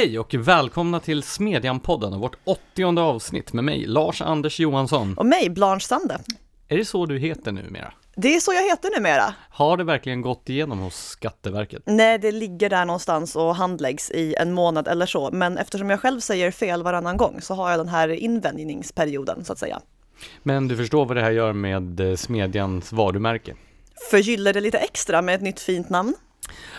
Hej och välkomna till Smedjan-podden och vårt åttionde avsnitt med mig, Lars-Anders Johansson. Och mig, Blanche Sande. Är det så du heter numera? Det är så jag heter numera. Har det verkligen gått igenom hos Skatteverket? Nej, det ligger där någonstans och handläggs i en månad eller så. Men eftersom jag själv säger fel varannan gång så har jag den här invändningsperioden så att säga. Men du förstår vad det här gör med eh, Smedjans varumärke? Förgyller det lite extra med ett nytt fint namn.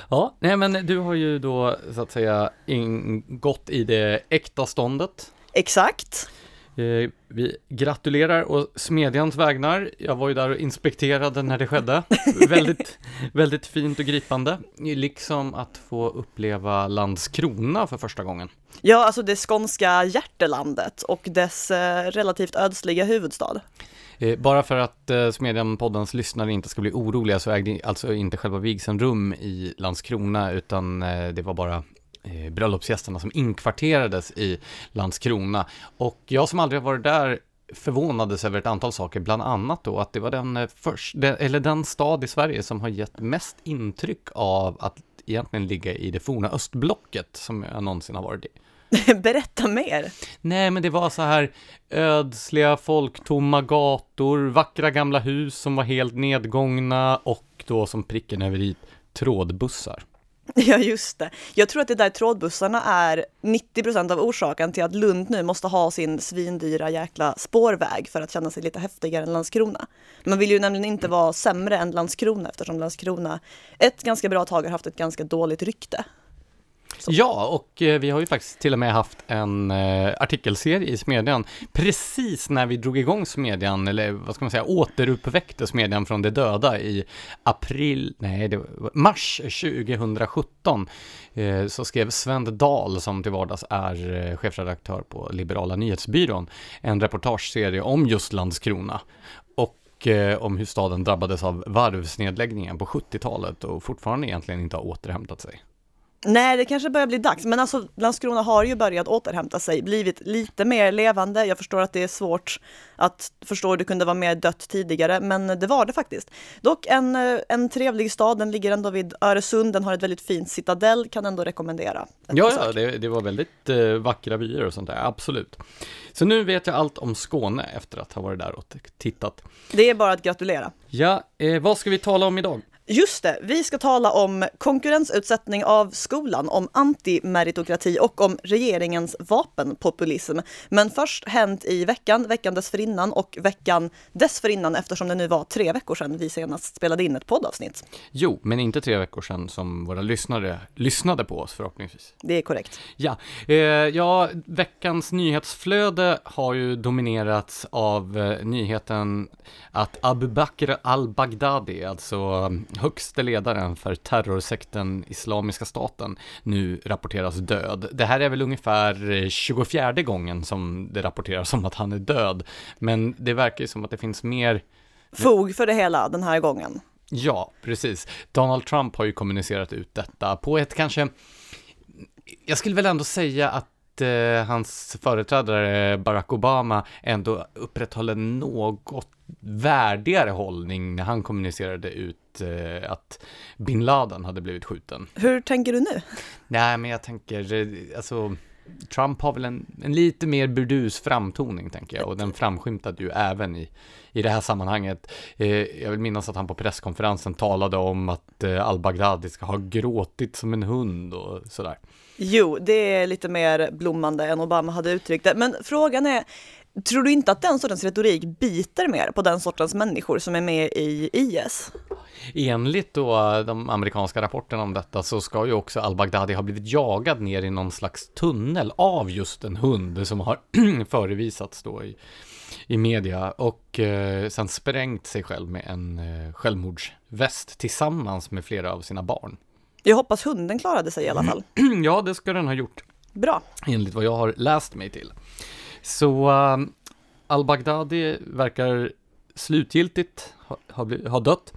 Ja, nej men du har ju då så att säga ingått i det äkta ståndet. Exakt. Eh, vi gratulerar och Smedjans vägnar. Jag var ju där och inspekterade när det skedde. väldigt, väldigt fint och gripande. Liksom att få uppleva Landskrona för första gången. Ja, alltså det skånska hjärtelandet och dess eh, relativt ödsliga huvudstad. Eh, bara för att eh, Smedjan-poddens lyssnare inte ska bli oroliga så ägde alltså inte själva vigseln rum i Landskrona utan eh, det var bara bröllopsgästerna som inkvarterades i Landskrona. Och jag som aldrig har varit där förvånades över ett antal saker, bland annat då att det var den, först, eller den stad i Sverige som har gett mest intryck av att egentligen ligga i det forna östblocket som jag någonsin har varit i. Berätta mer. Nej, men det var så här ödsliga, folktomma gator, vackra gamla hus som var helt nedgångna och då som pricken över i trådbussar. Ja, just det. Jag tror att det där trådbussarna är 90% av orsaken till att Lund nu måste ha sin svindyra jäkla spårväg för att känna sig lite häftigare än Landskrona. Man vill ju nämligen inte vara sämre än Landskrona eftersom Landskrona ett ganska bra tag har haft ett ganska dåligt rykte. Så. Ja, och eh, vi har ju faktiskt till och med haft en eh, artikelserie i Smedjan precis när vi drog igång Smedjan, eller vad ska man säga, återuppväckte Smedjan från de döda i april, nej, det var mars 2017. Eh, så skrev Sven Dahl, som till vardags är eh, chefredaktör på Liberala nyhetsbyrån, en reportageserie om just Landskrona och eh, om hur staden drabbades av varvsnedläggningen på 70-talet och fortfarande egentligen inte har återhämtat sig. Nej, det kanske börjar bli dags, men alltså Landskrona har ju börjat återhämta sig, blivit lite mer levande. Jag förstår att det är svårt att förstå hur det kunde vara mer dött tidigare, men det var det faktiskt. Dock en, en trevlig stad, den ligger ändå vid Öresund, den har ett väldigt fint citadell, kan ändå rekommendera. Ja, ja det, det, var väldigt eh, vackra vyer och sånt där, absolut. Så nu vet jag allt om Skåne efter att ha varit där och tittat. Det är bara att gratulera. Ja, eh, vad ska vi tala om idag? Just det, vi ska tala om konkurrensutsättning av skolan, om antimeritokrati och om regeringens vapenpopulism. Men först hänt i veckan, veckan dessförinnan och veckan dessförinnan eftersom det nu var tre veckor sedan vi senast spelade in ett poddavsnitt. Jo, men inte tre veckor sedan som våra lyssnare lyssnade på oss förhoppningsvis. Det är korrekt. Ja, eh, ja veckans nyhetsflöde har ju dominerats av eh, nyheten att Abu Bakr al-Baghdadi, alltså högste ledaren för terrorsekten Islamiska staten nu rapporteras död. Det här är väl ungefär 24 gången som det rapporteras om att han är död, men det verkar ju som att det finns mer fog för det hela den här gången. Ja, precis. Donald Trump har ju kommunicerat ut detta på ett kanske, jag skulle väl ändå säga att eh, hans företrädare Barack Obama ändå upprätthåller något värdigare hållning när han kommunicerade ut eh, att bin Laden hade blivit skjuten. Hur tänker du nu? Nej, men jag tänker, eh, alltså, Trump har väl en, en lite mer burdus framtoning, tänker jag, och den framskymtade ju även i, i det här sammanhanget. Eh, jag vill minnas att han på presskonferensen talade om att eh, al-Baghdadi ska ha gråtit som en hund och sådär. Jo, det är lite mer blommande än Obama hade uttryckt det, men frågan är, Tror du inte att den sortens retorik biter mer på den sortens människor som är med i IS? Enligt då de amerikanska rapporterna om detta så ska ju också al-Baghdadi ha blivit jagad ner i någon slags tunnel av just en hund som har förevisats då i, i media och eh, sen sprängt sig själv med en eh, självmordsväst tillsammans med flera av sina barn. Jag hoppas hunden klarade sig i alla fall. ja, det ska den ha gjort. Bra. Enligt vad jag har läst mig till. Så uh, al-Baghdadi verkar slutgiltigt ha, ha, ha dött.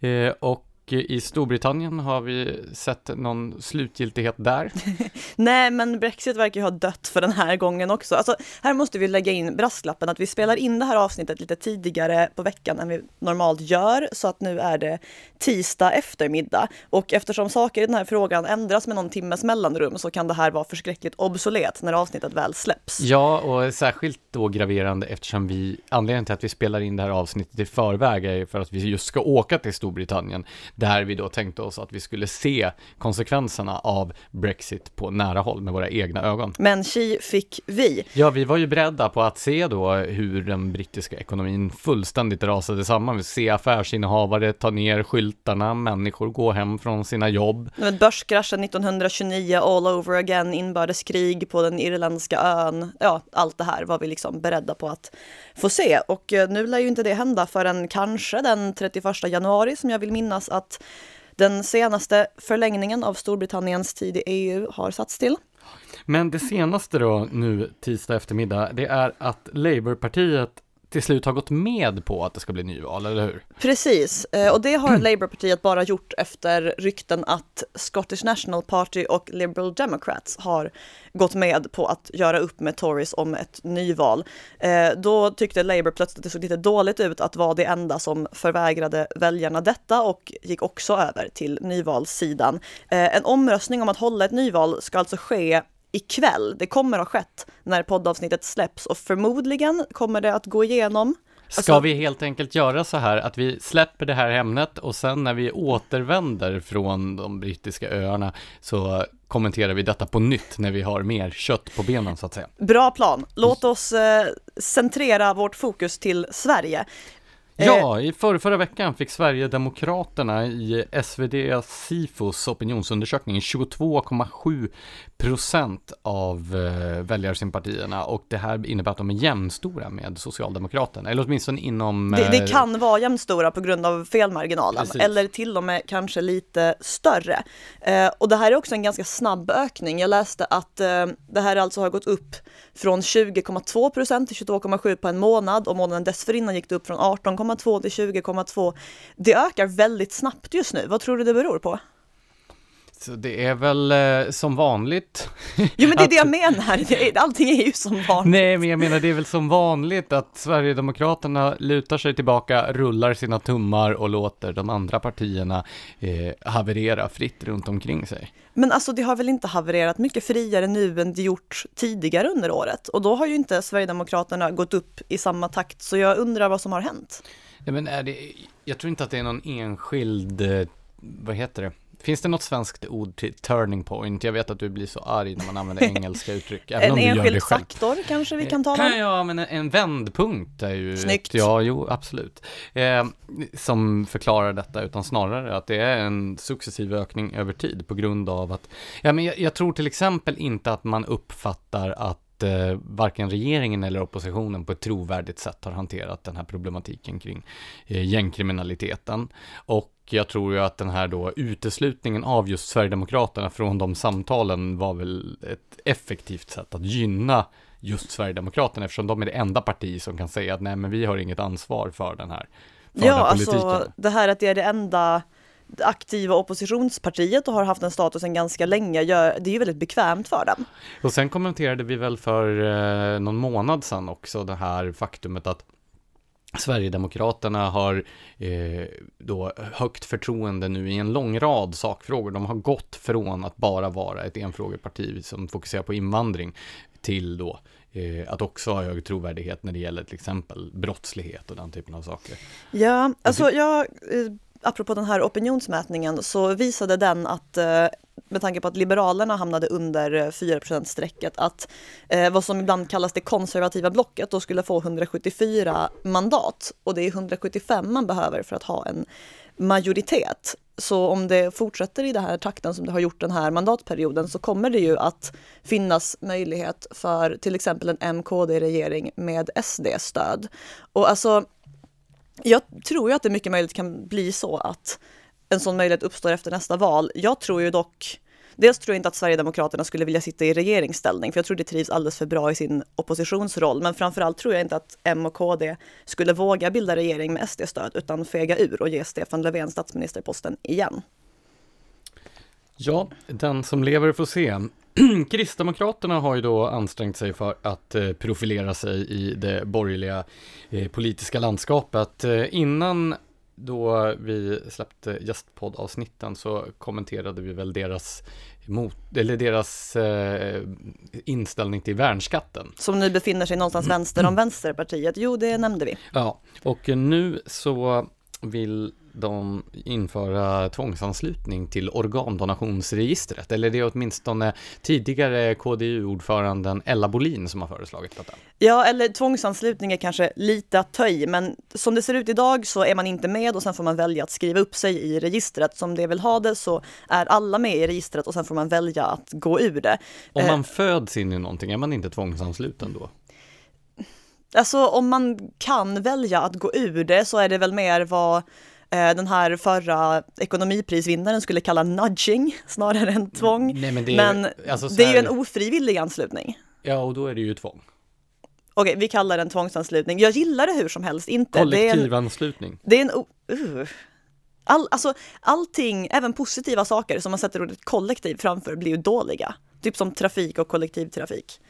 Eh, och i Storbritannien har vi sett någon slutgiltighet där. Nej, men Brexit verkar ju ha dött för den här gången också. Alltså, här måste vi lägga in brasklappen att vi spelar in det här avsnittet lite tidigare på veckan än vi normalt gör, så att nu är det tisdag eftermiddag. Och eftersom saker i den här frågan ändras med någon timmes mellanrum så kan det här vara förskräckligt obsolet när avsnittet väl släpps. Ja, och särskilt då graverande eftersom vi, anledningen till att vi spelar in det här avsnittet i förväg är för att vi just ska åka till Storbritannien, där vi då tänkte oss att vi skulle se konsekvenserna av Brexit på nära håll med våra egna ögon. Men chi fick vi. Ja, vi var ju beredda på att se då hur den brittiska ekonomin fullständigt rasade samman. Vi ser affärsinnehavare ta ner skyltarna, människor gå hem från sina jobb. Börskraschen 1929, all over again, inbördeskrig på den irländska ön. Ja, allt det här var vi liksom beredda på att få se. Och eh, nu lär ju inte det hända förrän kanske den 31 januari som jag vill minnas att den senaste förlängningen av Storbritanniens tid i EU har satts till. Men det senaste då nu tisdag eftermiddag, det är att Labourpartiet till slut har gått med på att det ska bli nyval, eller hur? Precis, eh, och det har Labourpartiet bara gjort efter rykten att Scottish National Party och Liberal Democrats har gått med på att göra upp med Tories om ett nyval. Eh, då tyckte Labour plötsligt att det såg lite dåligt ut att vara det enda som förvägrade väljarna detta och gick också över till nyvalssidan. Eh, en omröstning om att hålla ett nyval ska alltså ske ikväll. Det kommer ha skett när poddavsnittet släpps och förmodligen kommer det att gå igenom. Ska alltså, vi helt enkelt göra så här att vi släpper det här ämnet och sen när vi återvänder från de brittiska öarna så kommenterar vi detta på nytt när vi har mer kött på benen så att säga. Bra plan. Låt oss eh, centrera vårt fokus till Sverige. Ja, i för, förra veckan fick Sverigedemokraterna i SvD Sifos opinionsundersökning 22,7 procent av eh, väljarsympatierna och det här innebär att de är jämnstora med Socialdemokraterna, eller åtminstone inom... Det, det eh, kan vara jämnstora på grund av felmarginalen, Precis. eller till och med kanske lite större. Eh, och det här är också en ganska snabb ökning. Jag läste att eh, det här alltså har gått upp från 20,2 procent till 22,7 på en månad och månaden dessförinnan gick det upp från 18,2 till 20,2. Det ökar väldigt snabbt just nu. Vad tror du det beror på? Det är väl eh, som vanligt. Jo men det är det jag menar, allting är ju som vanligt. Nej men jag menar det är väl som vanligt att Sverigedemokraterna lutar sig tillbaka, rullar sina tummar och låter de andra partierna eh, haverera fritt runt omkring sig. Men alltså det har väl inte havererat mycket friare nu än det gjort tidigare under året och då har ju inte Sverigedemokraterna gått upp i samma takt så jag undrar vad som har hänt. Ja, men är det, jag tror inte att det är någon enskild, eh, vad heter det? Finns det något svenskt ord till turning point? Jag vet att du blir så arg när man använder engelska uttryck. en enskild faktor kanske vi kan tala om? Ja, men en vändpunkt är ju... Snyggt. Ett, ja, jo, absolut. Eh, som förklarar detta, utan snarare att det är en successiv ökning över tid på grund av att... Ja, men jag, jag tror till exempel inte att man uppfattar att eh, varken regeringen eller oppositionen på ett trovärdigt sätt har hanterat den här problematiken kring eh, gängkriminaliteten. Och jag tror ju att den här då uteslutningen av just Sverigedemokraterna från de samtalen var väl ett effektivt sätt att gynna just Sverigedemokraterna eftersom de är det enda parti som kan säga att nej men vi har inget ansvar för den här för Ja, alltså det här att det är det enda aktiva oppositionspartiet och har haft den statusen ganska länge, gör, det är ju väldigt bekvämt för dem. Och sen kommenterade vi väl för eh, någon månad sedan också det här faktumet att Sverigedemokraterna har eh, då högt förtroende nu i en lång rad sakfrågor. De har gått från att bara vara ett enfrågeparti som fokuserar på invandring till då eh, att också ha hög trovärdighet när det gäller till exempel brottslighet och den typen av saker. Ja, alltså jag, eh, apropå den här opinionsmätningen så visade den att eh, med tanke på att Liberalerna hamnade under eh, 4 strecket att eh, vad som ibland kallas det konservativa blocket då skulle få 174 mandat och det är 175 man behöver för att ha en majoritet. Så om det fortsätter i den här takten som det har gjort den här mandatperioden så kommer det ju att finnas möjlighet för till exempel en MKD-regering med SD-stöd. Och alltså, jag tror ju att det mycket möjligt kan bli så att en sån möjlighet uppstår efter nästa val. Jag tror ju dock dels tror jag inte att Sverigedemokraterna skulle vilja sitta i regeringsställning, för jag tror det trivs alldeles för bra i sin oppositionsroll. Men framförallt tror jag inte att M och KD skulle våga bilda regering med SD-stöd, utan fega ur och ge Stefan Löfven statsministerposten igen. Ja, den som lever får se. Kristdemokraterna har ju då ansträngt sig för att eh, profilera sig i det borgerliga eh, politiska landskapet. Eh, innan då vi släppte gästpoddavsnitten så kommenterade vi väl deras mot, eller deras eh, inställning till värnskatten. Som nu befinner sig någonstans vänster om Vänsterpartiet. Jo, det nämnde vi. Ja, och nu så vill de införa tvångsanslutning till organdonationsregistret, eller det är åtminstone tidigare KDU-ordföranden Ella Bolin som har föreslagit detta. Ja, eller tvångsanslutning är kanske lite att ta i, men som det ser ut idag så är man inte med och sen får man välja att skriva upp sig i registret. Som det vill ha det så är alla med i registret och sen får man välja att gå ur det. Om man eh, föds in i någonting, är man inte tvångsansluten då? Alltså om man kan välja att gå ur det så är det väl mer vad den här förra ekonomiprisvinnaren skulle kalla nudging snarare än tvång. Nej, men det är, men alltså det är ju en ofrivillig anslutning. Ja, och då är det ju tvång. Okej, vi kallar den tvångsanslutning. Jag gillar det hur som helst inte. Kollektivanslutning. Det är en, det är en uh. All, alltså, allting, även positiva saker som man sätter ordet kollektiv framför blir ju dåliga. Typ som trafik och kollektivtrafik.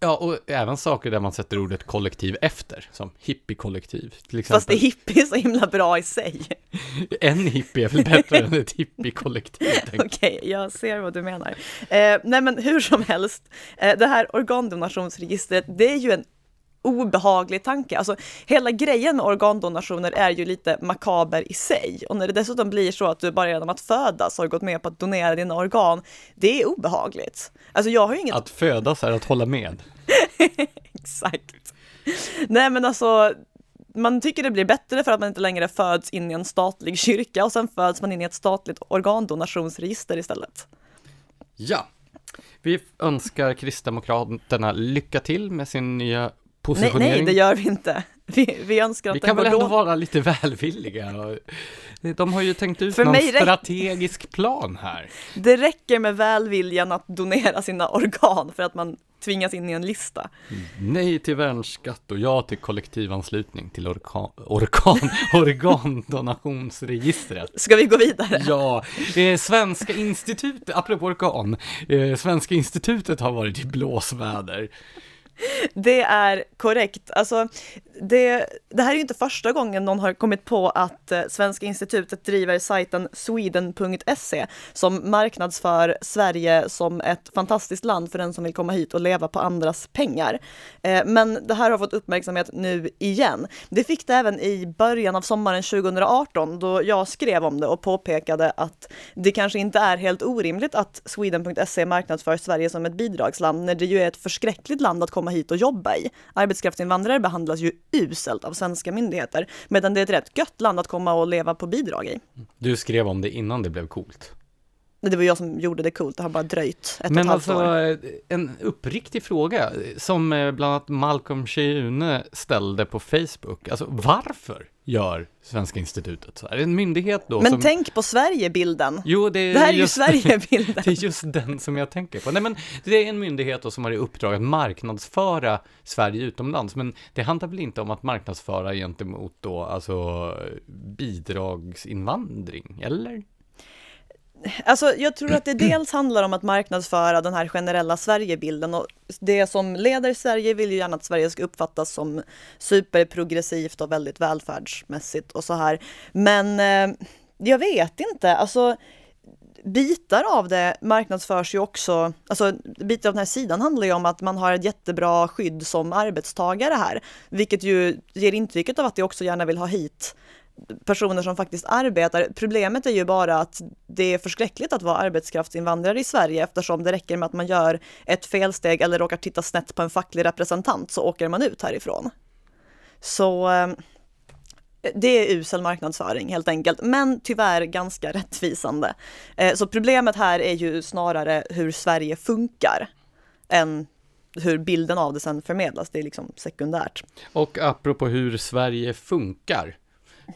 Ja, och även saker där man sätter ordet kollektiv efter, som hippiekollektiv till exempel. Fast det hippie är så himla bra i sig. en hippie är väl bättre än ett hippiekollektiv. Okej, okay, jag ser vad du menar. Eh, nej men hur som helst, eh, det här organdonationsregistret, det är ju en obehaglig tanke. Alltså hela grejen med organdonationer är ju lite makaber i sig. Och när det dessutom blir så att du bara genom att födas har gått med på att donera dina organ, det är obehagligt. Alltså jag har ju inget... Att födas är att hålla med. Exakt. Nej men alltså, man tycker det blir bättre för att man inte längre föds in i en statlig kyrka och sen föds man in i ett statligt organdonationsregister istället. Ja, vi önskar Kristdemokraterna lycka till med sin nya positionering. Nej, nej, det gör vi inte. Vi, vi önskar att Vi kan väl ändå vara lite välvilliga. De har ju tänkt ut För någon strategisk plan här. Det räcker med välviljan att donera sina organ för att man tvingas in i en lista. Nej till värnskatt och ja till kollektivanslutning till orkan, orkan, organdonationsregistret. Ska vi gå vidare? Ja, eh, Svenska institutet, apropå organ, eh, Svenska institutet har varit i blåsväder. Det är korrekt. Alltså, det, det, här är ju inte första gången någon har kommit på att eh, Svenska institutet driver sajten sweden.se som marknadsför Sverige som ett fantastiskt land för den som vill komma hit och leva på andras pengar. Eh, men det här har fått uppmärksamhet nu igen. Det fick det även i början av sommaren 2018 då jag skrev om det och påpekade att det kanske inte är helt orimligt att sweden.se marknadsför Sverige som ett bidragsland när det ju är ett förskräckligt land att komma hit och jobba i. Arbetskraftsinvandrare behandlas ju uselt av svenska myndigheter, medan det är ett rätt gött land att komma och leva på bidrag i. Du skrev om det innan det blev coolt. Det var jag som gjorde det coolt, det har bara dröjt ett Men och ett halvt alltså, år. en uppriktig fråga som eh, bland annat Malcolm Sheune ställde på Facebook. Alltså varför gör Svenska institutet så här? En myndighet då Men som... tänk på Sverigebilden! Jo, det är, det här är just... ju Sverigebilden! det är just den som jag tänker på. Nej, men det är en myndighet då som har i uppdrag att marknadsföra Sverige utomlands, men det handlar väl inte om att marknadsföra gentemot då, alltså bidragsinvandring, eller? Alltså, jag tror att det dels handlar om att marknadsföra den här generella Sverigebilden och det som leder Sverige vill ju gärna att Sverige ska uppfattas som superprogressivt och väldigt välfärdsmässigt och så här. Men eh, jag vet inte, alltså bitar av det marknadsförs ju också, alltså bitar av den här sidan handlar ju om att man har ett jättebra skydd som arbetstagare här, vilket ju ger intrycket av att de också gärna vill ha hit personer som faktiskt arbetar. Problemet är ju bara att det är förskräckligt att vara arbetskraftsinvandrare i Sverige eftersom det räcker med att man gör ett felsteg eller råkar titta snett på en facklig representant så åker man ut härifrån. Så ehm, det är usel marknadsföring helt enkelt, men tyvärr ganska rättvisande. Eh, så problemet här är ju snarare hur Sverige funkar än hur bilden av det sen förmedlas. Det är liksom sekundärt. Och apropå hur Sverige funkar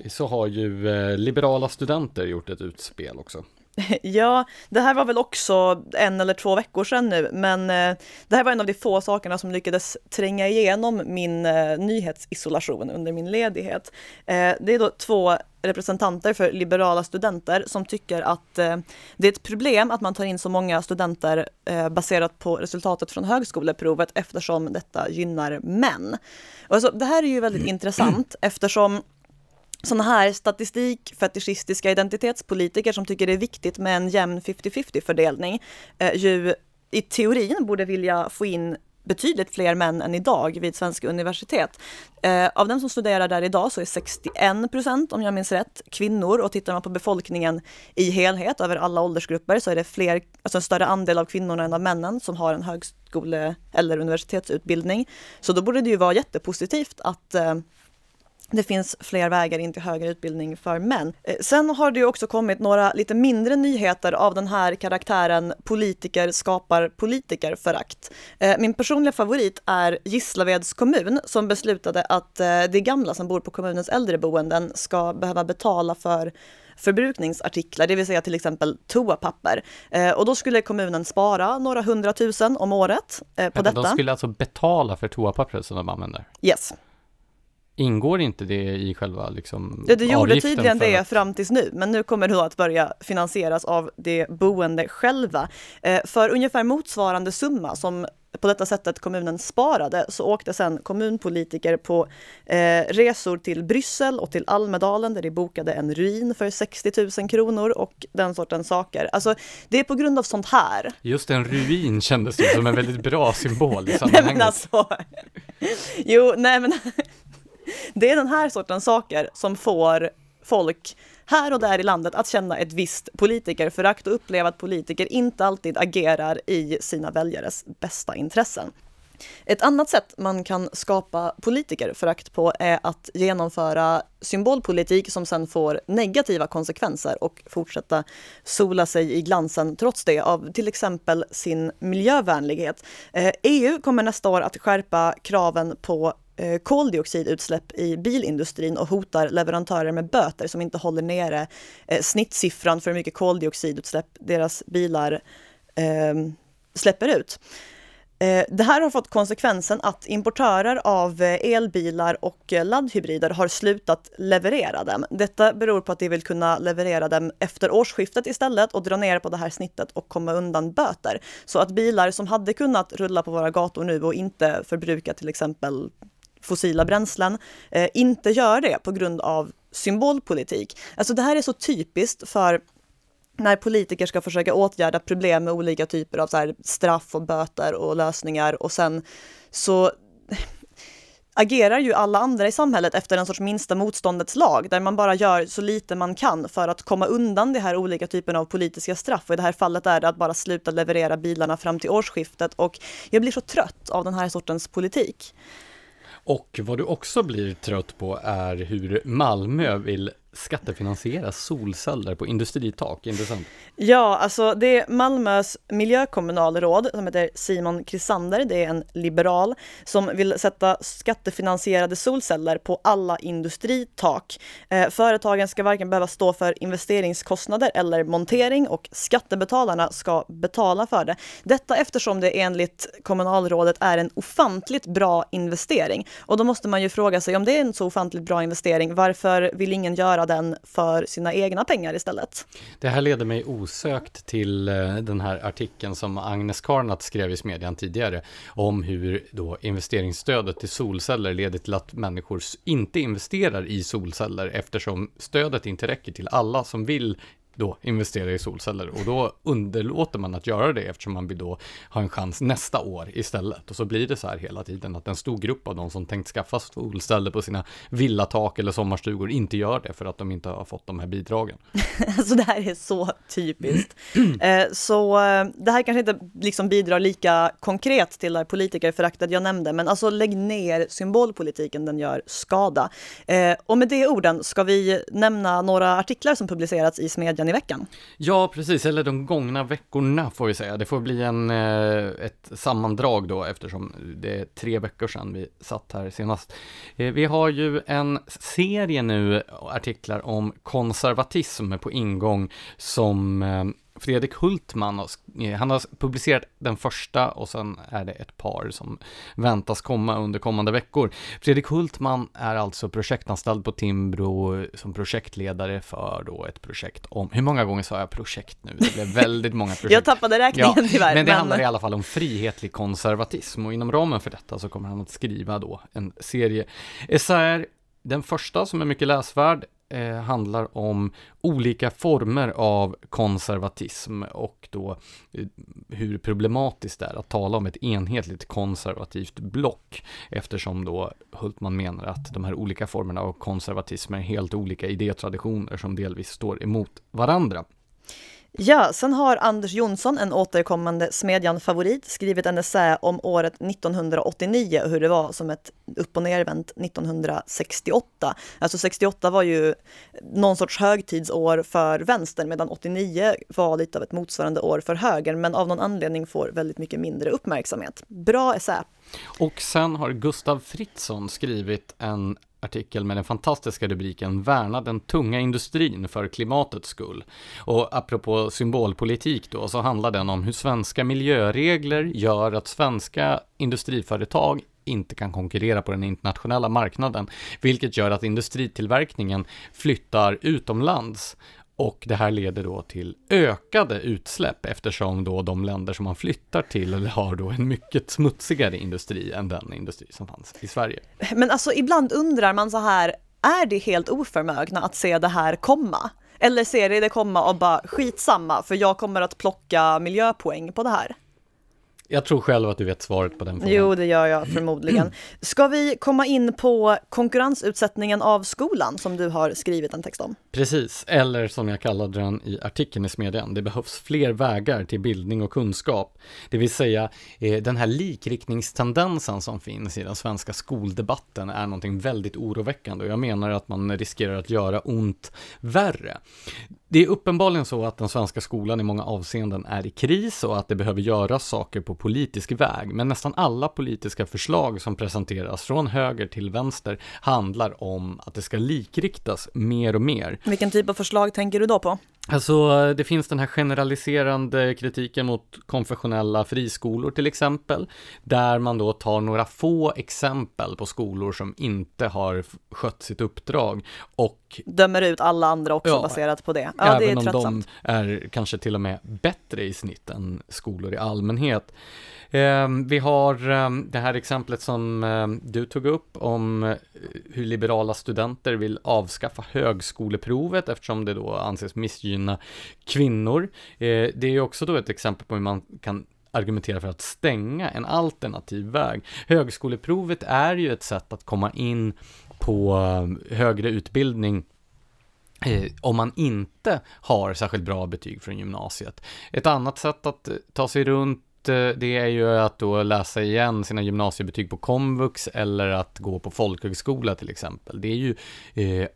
så har ju eh, liberala studenter gjort ett utspel också. Ja, det här var väl också en eller två veckor sedan nu, men eh, det här var en av de få sakerna som lyckades tränga igenom min eh, nyhetsisolation under min ledighet. Det är då två representanter för liberala studenter som tycker att eh, det är ett problem att man tar in så många studenter eh, baserat på resultatet från högskoleprovet eftersom detta gynnar män. Och alltså, det här är ju väldigt intressant eftersom sådana här statistikfetischistiska identitetspolitiker som tycker det är viktigt med en jämn 50-50 fördelning eh, ju i teorin borde vilja få in betydligt fler män än idag vid svenska universitet. Eh, av dem som studerar där idag så är 61 procent, om jag minns rätt, kvinnor och tittar man på befolkningen i helhet över alla åldersgrupper så är det fler, alltså en större andel av kvinnorna än av männen som har en högskole eller universitetsutbildning. Så då borde det ju vara jättepositivt att eh, det finns fler vägar in till högre utbildning för män. Eh, sen har det också kommit några lite mindre nyheter av den här karaktären politiker skapar politikerförakt. Eh, min personliga favorit är Gislaveds kommun som beslutade att eh, de gamla som bor på kommunens äldreboenden ska behöva betala för förbrukningsartiklar, det vill säga till exempel toapapper. och då skulle kommunen spara några hundratusen om året på Vänta, detta. De skulle alltså betala för toapappret som de använder? Yes. Ingår inte det i själva liksom ja, Det gjorde tydligen det att... fram tills nu, men nu kommer det att börja finansieras av de boende själva. Eh, för ungefär motsvarande summa som på detta sättet kommunen sparade så åkte sen kommunpolitiker på eh, resor till Bryssel och till Almedalen där de bokade en ruin för 60 000 kronor och den sortens saker. Alltså det är på grund av sånt här. Just en ruin kändes det som en väldigt bra symbol i sammanhanget. nej, men alltså, jo, nej men det är den här sortens saker som får folk här och där i landet att känna ett visst politikerförakt och uppleva att politiker inte alltid agerar i sina väljares bästa intressen. Ett annat sätt man kan skapa politikerförakt på är att genomföra symbolpolitik som sen får negativa konsekvenser och fortsätta sola sig i glansen trots det av till exempel sin miljövänlighet. Eh, EU kommer nästa år att skärpa kraven på Eh, koldioxidutsläpp i bilindustrin och hotar leverantörer med böter som inte håller nere eh, snittsiffran för hur mycket koldioxidutsläpp deras bilar ehm, släpper ut. Eh, det här har fått konsekvensen att importörer av elbilar och laddhybrider har slutat leverera dem. Detta beror på att de vill kunna leverera dem efter årsskiftet istället och dra ner på det här snittet och komma undan böter. Så att bilar som hade kunnat rulla på våra gator nu och inte förbruka till exempel fossila bränslen, eh, inte gör det på grund av symbolpolitik. Alltså det här är så typiskt för när politiker ska försöka åtgärda problem med olika typer av så straff och böter och lösningar och sen så agerar ju alla andra i samhället efter en sorts minsta motståndets lag, där man bara gör så lite man kan för att komma undan de här olika typerna av politiska straff. Och i det här fallet är det att bara sluta leverera bilarna fram till årsskiftet och jag blir så trött av den här sortens politik. Och vad du också blir trött på är hur Malmö vill skattefinansiera solceller på industritak, intressant. Ja, alltså det är Malmös miljökommunalråd som heter Simon Krisander, det är en liberal, som vill sätta skattefinansierade solceller på alla industritak. Eh, företagen ska varken behöva stå för investeringskostnader eller montering och skattebetalarna ska betala för det. Detta eftersom det enligt kommunalrådet är en ofantligt bra investering. Och då måste man ju fråga sig om det är en så ofantligt bra investering, varför vill ingen göra göra den för sina egna pengar istället. Det här leder mig osökt till eh, den här artikeln som Agnes Karnat skrev i Smedjan tidigare om hur då investeringsstödet till solceller leder till att människor inte investerar i solceller eftersom stödet inte räcker till alla som vill då investera i solceller och då underlåter man att göra det eftersom man vill då ha en chans nästa år istället. Och så blir det så här hela tiden att en stor grupp av de som tänkt skaffa solceller på sina villatak eller sommarstugor inte gör det för att de inte har fått de här bidragen. alltså det här är så typiskt. Eh, så eh, det här kanske inte liksom bidrar lika konkret till det politikerföraktet jag nämnde, men alltså lägg ner symbolpolitiken, den gör skada. Eh, och med de orden ska vi nämna några artiklar som publicerats i Smedjan medien i veckan. Ja, precis, eller de gångna veckorna får vi säga. Det får bli en, eh, ett sammandrag då eftersom det är tre veckor sedan vi satt här senast. Eh, vi har ju en serie nu artiklar om konservatism på ingång som eh, Fredrik Hultman, eh, han har publicerat den första och sen är det ett par som väntas komma under kommande veckor. Fredrik Hultman är alltså projektanställd på Timbro som projektledare för då ett projekt om, hur många gånger sa jag projekt nu? Det blev väldigt många projekt. jag tappade räkningen ja, tyvärr. Men det men... handlar i alla fall om frihetlig konservatism och inom ramen för detta så kommer han att skriva då en serie essäer den första som är mycket läsvärd eh, handlar om olika former av konservatism och då eh, hur problematiskt det är att tala om ett enhetligt konservativt block eftersom då Hultman menar att de här olika formerna av konservatism är helt olika idétraditioner som delvis står emot varandra. Ja, sen har Anders Jonsson, en återkommande Smedjan-favorit, skrivit en essä om året 1989 och hur det var som ett upp och nervänt 1968. Alltså 68 var ju någon sorts högtidsår för vänstern medan 89 var lite av ett motsvarande år för högern men av någon anledning får väldigt mycket mindre uppmärksamhet. Bra essä. Och sen har Gustav Fritzson skrivit en artikel med den fantastiska rubriken Värna den tunga industrin för klimatets skull. Och apropå symbolpolitik då, så handlar den om hur svenska miljöregler gör att svenska industriföretag inte kan konkurrera på den internationella marknaden, vilket gör att industritillverkningen flyttar utomlands och det här leder då till ökade utsläpp eftersom då de länder som man flyttar till har då en mycket smutsigare industri än den industri som fanns i Sverige. Men alltså ibland undrar man så här, är det helt oförmögna att se det här komma? Eller ser det det komma och bara skitsamma för jag kommer att plocka miljöpoäng på det här? Jag tror själv att du vet svaret på den frågan. Jo, det gör jag förmodligen. Ska vi komma in på konkurrensutsättningen av skolan som du har skrivit en text om? Precis, eller som jag kallade den i artikeln i Smedjan, det behövs fler vägar till bildning och kunskap. Det vill säga, eh, den här likriktningstendensen som finns i den svenska skoldebatten är någonting väldigt oroväckande och jag menar att man riskerar att göra ont värre. Det är uppenbarligen så att den svenska skolan i många avseenden är i kris och att det behöver göras saker på politisk väg, men nästan alla politiska förslag som presenteras från höger till vänster handlar om att det ska likriktas mer och mer. Vilken typ av förslag tänker du då på? Alltså, det finns den här generaliserande kritiken mot konfessionella friskolor till exempel, där man då tar några få exempel på skolor som inte har skött sitt uppdrag och dömer ut alla andra också ja, baserat på det. Ja, även det är om de är kanske till och med bättre i snitt än skolor i allmänhet. Ehm, vi har ehm, det här exemplet som ehm, du tog upp om eh, hur liberala studenter vill avskaffa högskoleprovet eftersom det då anses missgynna kvinnor. Eh, det är också då ett exempel på hur man kan argumentera för att stänga en alternativ väg. Högskoleprovet är ju ett sätt att komma in på eh, högre utbildning eh, om man inte har särskilt bra betyg från gymnasiet. Ett annat sätt att eh, ta sig runt Eh, det är ju att då läsa igen sina gymnasiebetyg på komvux eller att gå på folkhögskola till exempel. Det är ju eh,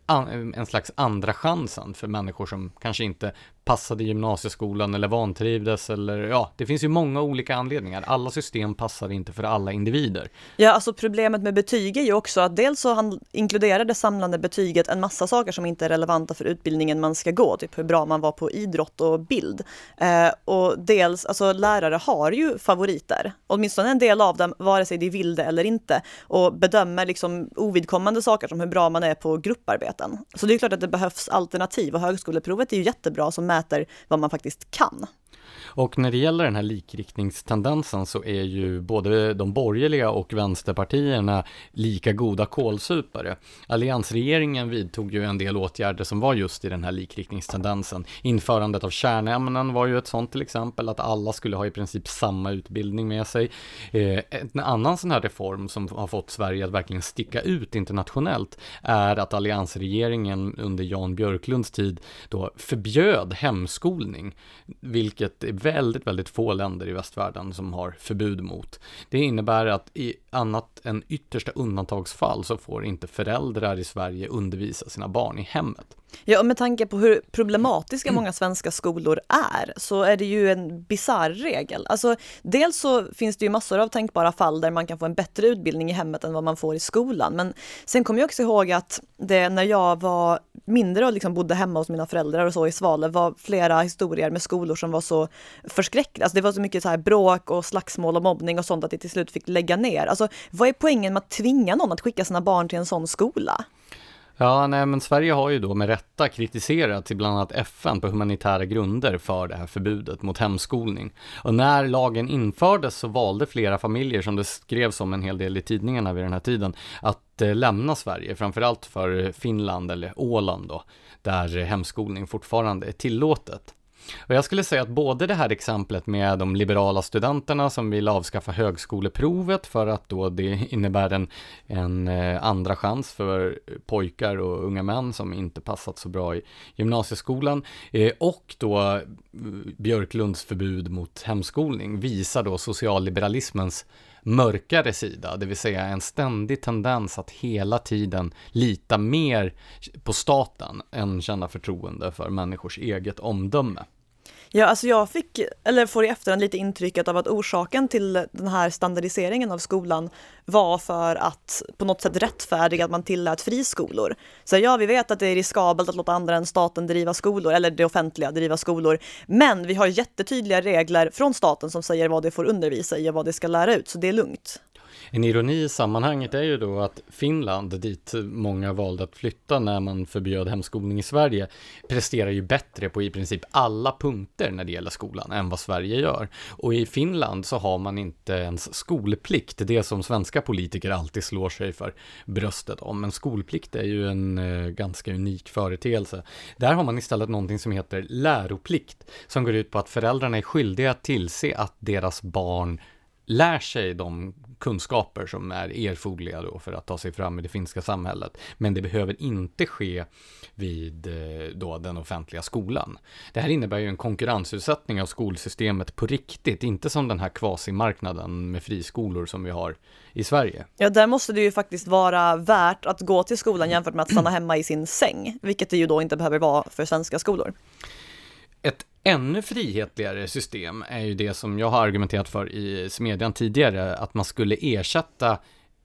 en slags andra chansen för människor som kanske inte passade gymnasieskolan eller vantrivdes eller ja, det finns ju många olika anledningar. Alla system passar inte för alla individer. Ja, alltså problemet med betyg är ju också att dels så inkluderar det samlande betyget en massa saker som inte är relevanta för utbildningen man ska gå, typ hur bra man var på idrott och bild. Eh, och dels, alltså lärare har ju favoriter, åtminstone en del av dem, vare sig de vill det eller inte, och bedömer liksom ovidkommande saker som hur bra man är på grupparbeten. Så det är klart att det behövs alternativ och högskoleprovet är ju jättebra som mäter vad man faktiskt kan. Och när det gäller den här likriktningstendensen så är ju både de borgerliga och vänsterpartierna lika goda kålsupare. Alliansregeringen vidtog ju en del åtgärder som var just i den här likriktningstendensen. Införandet av kärnämnen var ju ett sånt till exempel, att alla skulle ha i princip samma utbildning med sig. Eh, en annan sån här reform som har fått Sverige att verkligen sticka ut internationellt är att alliansregeringen under Jan Björklunds tid då förbjöd hemskolning, vilket det är väldigt, väldigt få länder i västvärlden som har förbud mot. Det innebär att i annat än yttersta undantagsfall så får inte föräldrar i Sverige undervisa sina barn i hemmet. Ja, och med tanke på hur problematiska många svenska skolor är, så är det ju en bizarr regel. Alltså, dels så finns det ju massor av tänkbara fall där man kan få en bättre utbildning i hemmet än vad man får i skolan. Men sen kommer jag också ihåg att det när jag var mindre och liksom bodde hemma hos mina föräldrar och så i Svalöv var flera historier med skolor som var så förskräckliga. Alltså det var så mycket så här bråk och slagsmål och mobbning och sånt att det till slut fick lägga ner. Alltså vad är poängen med att tvinga någon att skicka sina barn till en sån skola? Ja, nej, men Sverige har ju då med rätta kritiserat till bland annat FN på humanitära grunder för det här förbudet mot hemskolning. Och när lagen infördes så valde flera familjer, som det skrevs om en hel del i tidningarna vid den här tiden, att eh, lämna Sverige, framförallt för Finland eller Åland då, där hemskolning fortfarande är tillåtet. Och jag skulle säga att både det här exemplet med de liberala studenterna som vill avskaffa högskoleprovet för att då det innebär en, en eh, andra chans för pojkar och unga män som inte passat så bra i gymnasieskolan eh, och då eh, Björklunds förbud mot hemskolning visar då socialliberalismens mörkare sida, det vill säga en ständig tendens att hela tiden lita mer på staten än känna förtroende för människors eget omdöme. Ja, alltså jag fick, eller får i efterhand lite intrycket av att orsaken till den här standardiseringen av skolan var för att på något sätt rättfärdiga att man tillät friskolor. Så ja, vi vet att det är riskabelt att låta andra än staten driva skolor, eller det offentliga driva skolor, men vi har jättetydliga regler från staten som säger vad det får undervisa i och vad det ska lära ut, så det är lugnt. En ironi i sammanhanget är ju då att Finland, dit många valde att flytta när man förbjöd hemskolning i Sverige, presterar ju bättre på i princip alla punkter när det gäller skolan än vad Sverige gör. Och i Finland så har man inte ens skolplikt, det som svenska politiker alltid slår sig för bröstet om. Men skolplikt är ju en eh, ganska unik företeelse. Där har man istället någonting som heter läroplikt, som går ut på att föräldrarna är skyldiga att tillse att deras barn lär sig de kunskaper som är erforderliga då för att ta sig fram i det finska samhället. Men det behöver inte ske vid eh, då den offentliga skolan. Det här innebär ju en konkurrensutsättning av skolsystemet på riktigt, inte som den här kvasimarknaden med friskolor som vi har i Sverige. Ja, där måste det ju faktiskt vara värt att gå till skolan jämfört med att stanna hemma i sin säng, vilket det ju då inte behöver vara för svenska skolor. Ett ännu frihetligare system är ju det som jag har argumenterat för i Smedjan tidigare, att man skulle ersätta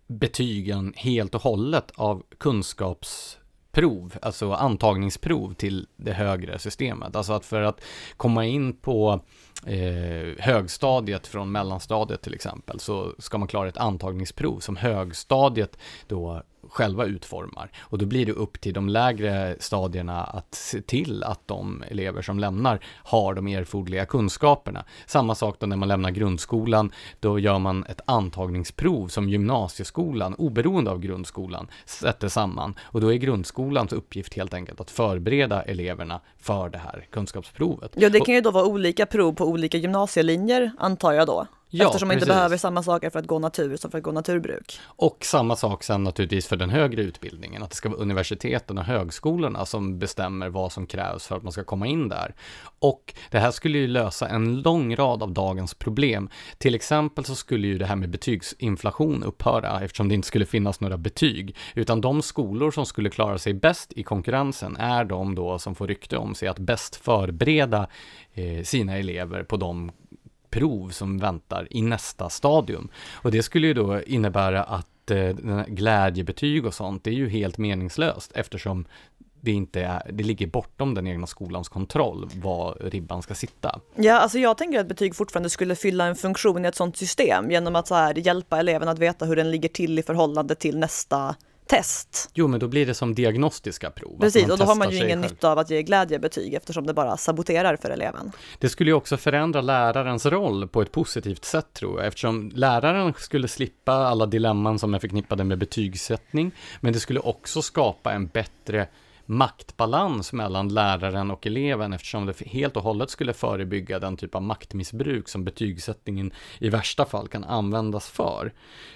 betygen helt och hållet av kunskapsprov, alltså antagningsprov till det högre systemet. Alltså att för att komma in på eh, högstadiet från mellanstadiet till exempel så ska man klara ett antagningsprov som högstadiet då själva utformar. Och då blir det upp till de lägre stadierna att se till att de elever som lämnar har de erforderliga kunskaperna. Samma sak då när man lämnar grundskolan, då gör man ett antagningsprov som gymnasieskolan, oberoende av grundskolan, sätter samman. Och då är grundskolans uppgift helt enkelt att förbereda eleverna för det här kunskapsprovet. Ja, det kan ju då vara olika prov på olika gymnasielinjer, antar jag då. Ja, Eftersom man inte behöver samma saker för att gå natur som för att gå naturbruk. Och samma sak sen naturligtvis för den högre utbildningen, att det ska vara universiteten och högskolorna som bestämmer vad som krävs för att man ska komma in där. Och det här skulle ju lösa en lång rad av dagens problem. Till exempel så skulle ju det här med betygsinflation upphöra eftersom det inte skulle finnas några betyg, utan de skolor som skulle klara sig bäst i konkurrensen är de då som får rykte om sig att bäst förbereda eh, sina elever på de prov som väntar i nästa stadium. Och det skulle ju då innebära att eh, glädjebetyg och sånt, det är ju helt meningslöst eftersom det inte är, det ligger bortom den egna skolans kontroll var ribban ska sitta. Ja, alltså jag tänker att betyg fortfarande skulle fylla en funktion i ett sådant system genom att så här hjälpa eleven att veta hur den ligger till i förhållande till nästa test. Jo, men då blir det som diagnostiska prov. Precis, och då har man ju ingen nytta av att ge glädjebetyg eftersom det bara saboterar för eleven. Det skulle ju också förändra lärarens roll på ett positivt sätt tror jag, eftersom läraren skulle slippa alla dilemman som är förknippade med betygssättning, men det skulle också skapa en bättre maktbalans mellan läraren och eleven eftersom det helt och hållet skulle förebygga den typ av maktmissbruk som betygssättningen i värsta fall kan användas för.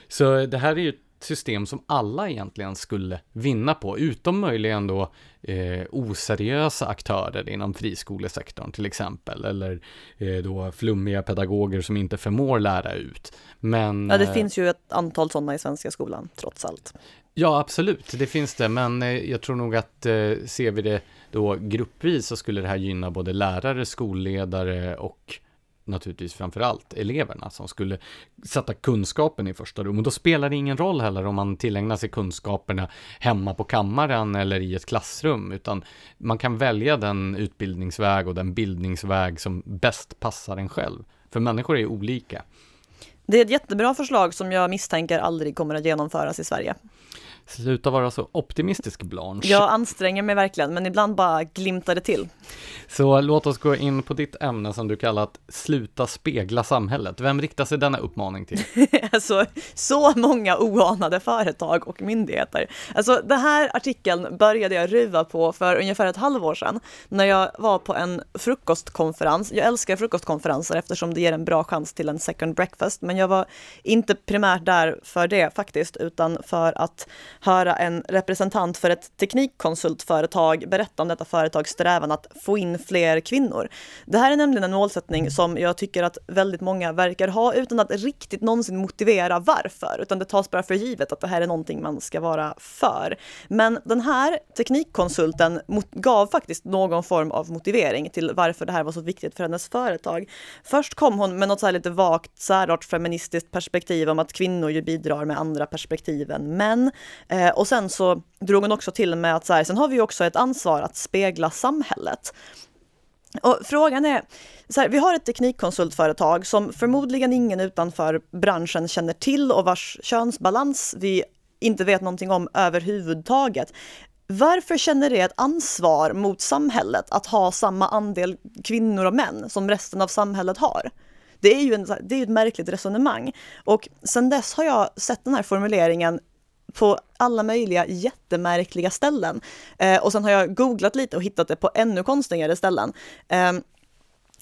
Så det här är ju system som alla egentligen skulle vinna på, utom möjligen då eh, oseriösa aktörer inom friskolesektorn till exempel, eller eh, då flummiga pedagoger som inte förmår lära ut. Men, Ja, det eh, finns ju ett antal sådana i svenska skolan, trots allt. Ja, absolut, det finns det, men eh, jag tror nog att eh, ser vi det då gruppvis så skulle det här gynna både lärare, skolledare och naturligtvis framför allt eleverna som skulle sätta kunskapen i första rum. Och då spelar det ingen roll heller om man tillägnar sig kunskaperna hemma på kammaren eller i ett klassrum, utan man kan välja den utbildningsväg och den bildningsväg som bäst passar en själv. För människor är olika. Det är ett jättebra förslag som jag misstänker aldrig kommer att genomföras i Sverige. Sluta vara så optimistisk Blanche. Jag anstränger mig verkligen, men ibland bara glimtar det till. Så låt oss gå in på ditt ämne som du kallat Sluta spegla samhället. Vem riktar sig denna uppmaning till? Alltså, så många oanade företag och myndigheter. Alltså, den här artikeln började jag ruva på för ungefär ett halvår sedan när jag var på en frukostkonferens. Jag älskar frukostkonferenser eftersom det ger en bra chans till en second breakfast, men men jag var inte primärt där för det faktiskt, utan för att höra en representant för ett teknikkonsultföretag berätta om detta företags strävan att få in fler kvinnor. Det här är nämligen en målsättning som jag tycker att väldigt många verkar ha utan att riktigt någonsin motivera varför, utan det tas bara för givet att det här är någonting man ska vara för. Men den här teknikkonsulten gav faktiskt någon form av motivering till varför det här var så viktigt för hennes företag. Först kom hon med något så här lite vagt särart feministiskt perspektiv om att kvinnor ju bidrar med andra perspektiv än män. Eh, och sen så drog hon också till med att så här, sen har vi ju också ett ansvar att spegla samhället. Och frågan är, så här, vi har ett teknikkonsultföretag som förmodligen ingen utanför branschen känner till och vars könsbalans vi inte vet någonting om överhuvudtaget. Varför känner det ett ansvar mot samhället att ha samma andel kvinnor och män som resten av samhället har? Det är ju en, det är ett märkligt resonemang. Och sen dess har jag sett den här formuleringen på alla möjliga jättemärkliga ställen. Eh, och sen har jag googlat lite och hittat det på ännu konstigare ställen. Eh,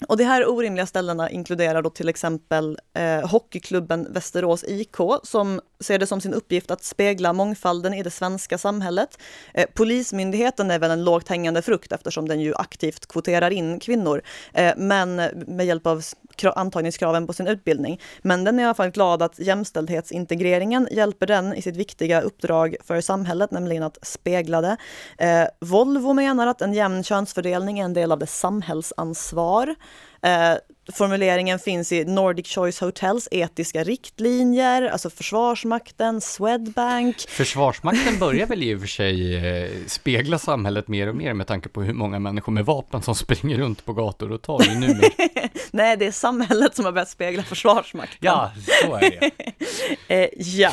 och de här orimliga ställena inkluderar då till exempel eh, hockeyklubben Västerås IK som ser det som sin uppgift att spegla mångfalden i det svenska samhället. Eh, Polismyndigheten är väl en lågt hängande frukt eftersom den ju aktivt kvoterar in kvinnor, eh, men med hjälp av antagningskraven på sin utbildning. Men den är i alla fall glad att jämställdhetsintegreringen hjälper den i sitt viktiga uppdrag för samhället, nämligen att spegla det. Eh, Volvo menar att en jämn könsfördelning är en del av det samhällsansvar. Eh, formuleringen finns i Nordic Choice Hotels etiska riktlinjer, alltså Försvarsmakten, Swedbank. Försvarsmakten börjar väl i och för sig eh, spegla samhället mer och mer med tanke på hur många människor med vapen som springer runt på gator och torg nu. Nej, det är samhället som har börjat spegla Försvarsmakten. Ja, så är det. eh, ja.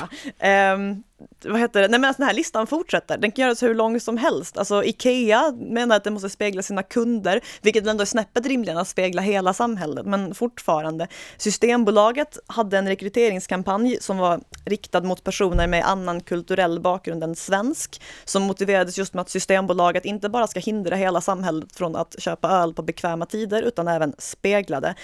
Um, vad heter det, nej men alltså, den här listan fortsätter, den kan göras hur lång som helst. Alltså Ikea menar att den måste spegla sina kunder, vilket ändå är snäppet rimligare att spegla hela samhället, men fortfarande. Systembolaget hade en rekryteringskampanj som var riktad mot personer med annan kulturell bakgrund än svensk, som motiverades just med att Systembolaget inte bara ska hindra hela samhället från att köpa öl på bekväma tider, utan även spegla det.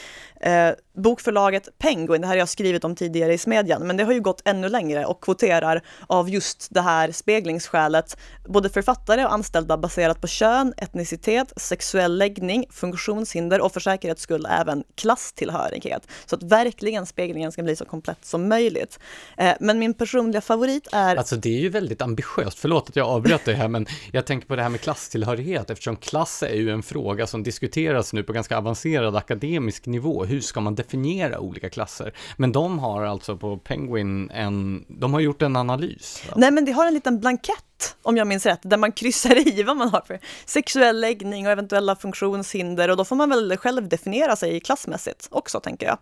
Eh, bokförlaget Penguin, det här har jag skrivit om tidigare i Smedjan, men det har ju gått ännu längre och kvoterar av just det här speglingsskälet, både författare och anställda baserat på kön, etnicitet, sexuell läggning, funktionshinder och för säkerhets skull även klasstillhörighet. Så att verkligen speglingen ska bli så komplett som möjligt. Eh, men min personliga favorit är... Alltså det är ju väldigt ambitiöst, förlåt att jag avbröt det här, men jag tänker på det här med klasstillhörighet, eftersom klass är ju en fråga som diskuteras nu på ganska avancerad akademisk nivå. Hur ska man definiera olika klasser? Men de har alltså på Penguin en, de har gjort en analys. Nej men det har en liten blankett, om jag minns rätt, där man kryssar i vad man har för sexuell läggning och eventuella funktionshinder och då får man väl själv definiera sig klassmässigt också, tänker jag.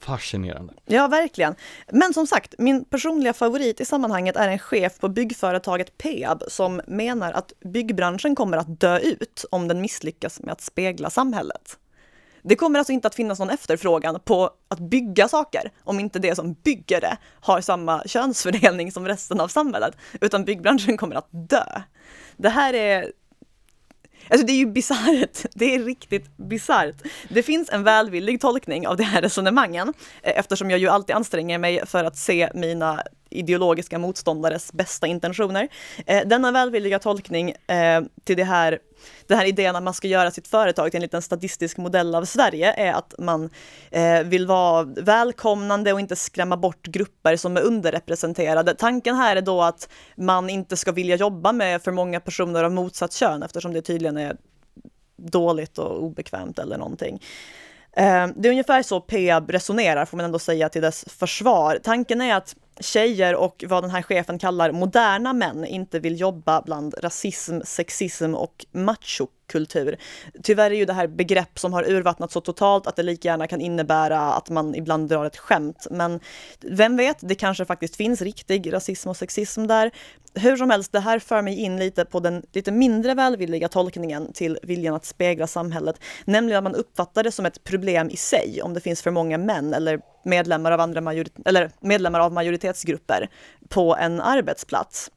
Fascinerande. Ja, verkligen. Men som sagt, min personliga favorit i sammanhanget är en chef på byggföretaget Peab som menar att byggbranschen kommer att dö ut om den misslyckas med att spegla samhället. Det kommer alltså inte att finnas någon efterfrågan på att bygga saker om inte det som bygger det har samma könsfördelning som resten av samhället, utan byggbranschen kommer att dö. Det här är Alltså det är ju bisarrt. Det är riktigt bisarrt. Det finns en välvillig tolkning av de här resonemangen eh, eftersom jag ju alltid anstränger mig för att se mina ideologiska motståndares bästa intentioner. Eh, denna välvilliga tolkning eh, till det här, den här idén att man ska göra sitt företag till en liten statistisk modell av Sverige är att man eh, vill vara välkomnande och inte skrämma bort grupper som är underrepresenterade. Tanken här är då att man inte ska vilja jobba med för många personer av motsatt kön eftersom det tydligen är dåligt och obekvämt eller någonting. Eh, det är ungefär så Peab resonerar, får man ändå säga till dess försvar. Tanken är att tjejer och vad den här chefen kallar moderna män inte vill jobba bland rasism, sexism och macho kultur. Tyvärr är ju det här begrepp som har urvattnats så totalt att det lika gärna kan innebära att man ibland drar ett skämt. Men vem vet, det kanske faktiskt finns riktig rasism och sexism där. Hur som helst, det här för mig in lite på den lite mindre välvilliga tolkningen till viljan att spegla samhället, nämligen att man uppfattar det som ett problem i sig om det finns för många män eller medlemmar av, andra majorit eller medlemmar av majoritetsgrupper på en arbetsplats.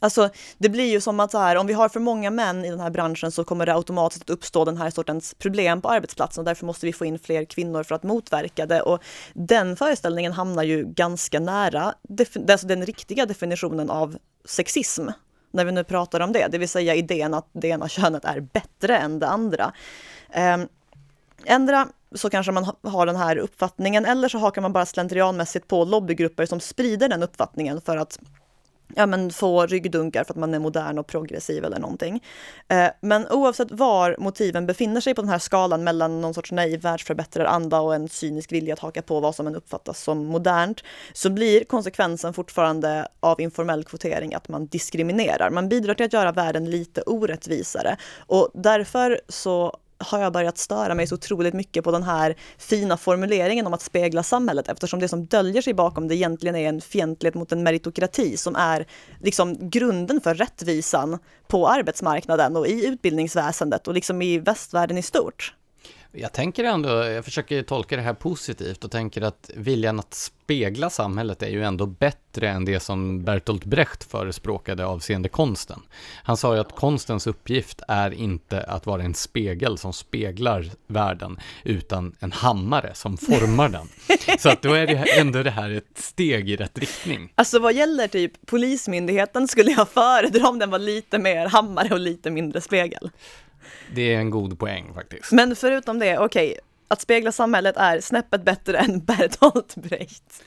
Alltså, det blir ju som att så här, om vi har för många män i den här branschen så kommer det automatiskt att uppstå den här sortens problem på arbetsplatsen och därför måste vi få in fler kvinnor för att motverka det. Och den föreställningen hamnar ju ganska nära alltså den riktiga definitionen av sexism, när vi nu pratar om det, det vill säga idén att det ena könet är bättre än det andra. Um, ändra så kanske man har den här uppfattningen eller så hakar man bara slentrianmässigt på lobbygrupper som sprider den uppfattningen för att ja, men få ryggdunkar för att man är modern och progressiv eller någonting. Eh, men oavsett var motiven befinner sig på den här skalan mellan någon sorts naiv världsförbättraranda och en cynisk vilja att haka på vad som än uppfattas som modernt, så blir konsekvensen fortfarande av informell kvotering att man diskriminerar. Man bidrar till att göra världen lite orättvisare och därför så har jag börjat störa mig så otroligt mycket på den här fina formuleringen om att spegla samhället eftersom det som döljer sig bakom det egentligen är en fientlighet mot en meritokrati som är liksom grunden för rättvisan på arbetsmarknaden och i utbildningsväsendet och liksom i västvärlden i stort. Jag tänker ändå, jag försöker tolka det här positivt och tänker att viljan att spegla samhället är ju ändå bättre än det som Bertolt Brecht förespråkade avseende konsten. Han sa ju att konstens uppgift är inte att vara en spegel som speglar världen, utan en hammare som formar den. Så att då är det ändå det här ett steg i rätt riktning. Alltså vad gäller typ Polismyndigheten skulle jag föredra om den var lite mer hammare och lite mindre spegel. Det är en god poäng faktiskt. Men förutom det, okej, okay, att spegla samhället är snäppet bättre än Bertolt Brecht.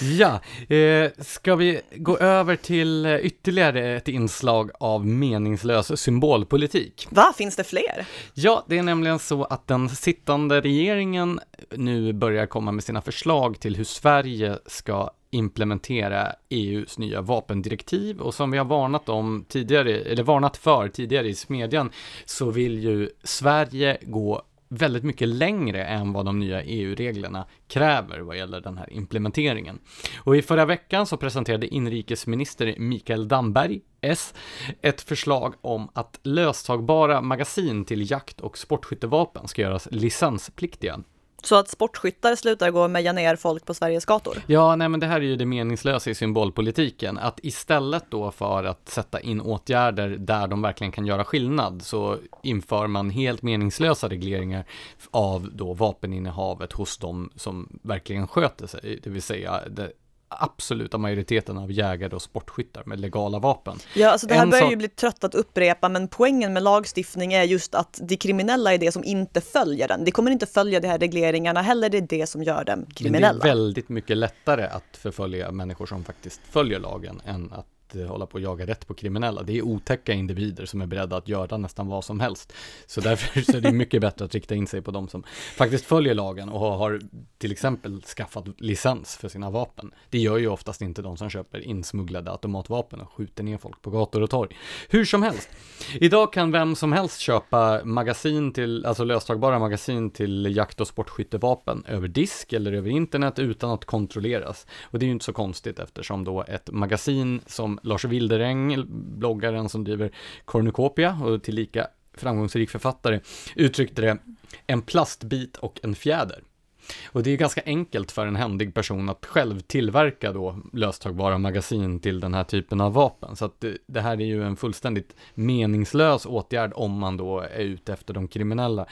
Ja, eh, ska vi gå över till ytterligare ett inslag av meningslös symbolpolitik? Va, finns det fler? Ja, det är nämligen så att den sittande regeringen nu börjar komma med sina förslag till hur Sverige ska implementera EUs nya vapendirektiv och som vi har varnat om tidigare, eller varnat för tidigare i smedjan, så vill ju Sverige gå väldigt mycket längre än vad de nya EU-reglerna kräver vad gäller den här implementeringen. Och i förra veckan så presenterade inrikesminister Mikael Damberg, S, ett förslag om att löstagbara magasin till jakt och sportskyttevapen ska göras licenspliktiga. Så att sportskyttar slutar gå och meja ner folk på Sveriges gator? Ja, nej men det här är ju det meningslösa i symbolpolitiken. Att istället då för att sätta in åtgärder där de verkligen kan göra skillnad så inför man helt meningslösa regleringar av då vapeninnehavet hos de som verkligen sköter sig, det vill säga det absoluta majoriteten av jägare och sportskyttar med legala vapen. Ja, alltså det här en börjar ju bli trött att upprepa, men poängen med lagstiftning är just att det kriminella är det som inte följer den. Det kommer inte följa de här regleringarna heller, det är det som gör dem kriminella. Men det är väldigt mycket lättare att förfölja människor som faktiskt följer lagen än att Eh, hålla på och jaga rätt på kriminella. Det är otäcka individer som är beredda att göra nästan vad som helst. Så därför så är det mycket bättre att rikta in sig på de som faktiskt följer lagen och har till exempel skaffat licens för sina vapen. Det gör ju oftast inte de som köper insmugglade automatvapen och skjuter ner folk på gator och torg. Hur som helst. Idag kan vem som helst köpa magasin till, alltså löstagbara magasin till jakt och sportskyttevapen över disk eller över internet utan att kontrolleras. Och det är ju inte så konstigt eftersom då ett magasin som Lars Wilderäng, bloggaren som driver Cornucopia och tillika framgångsrik författare, uttryckte det en plastbit och en fjäder. Och det är ganska enkelt för en händig person att själv tillverka då löstagbara magasin till den här typen av vapen. Så att det, här är ju en fullständigt meningslös åtgärd om man då är ute efter de kriminella.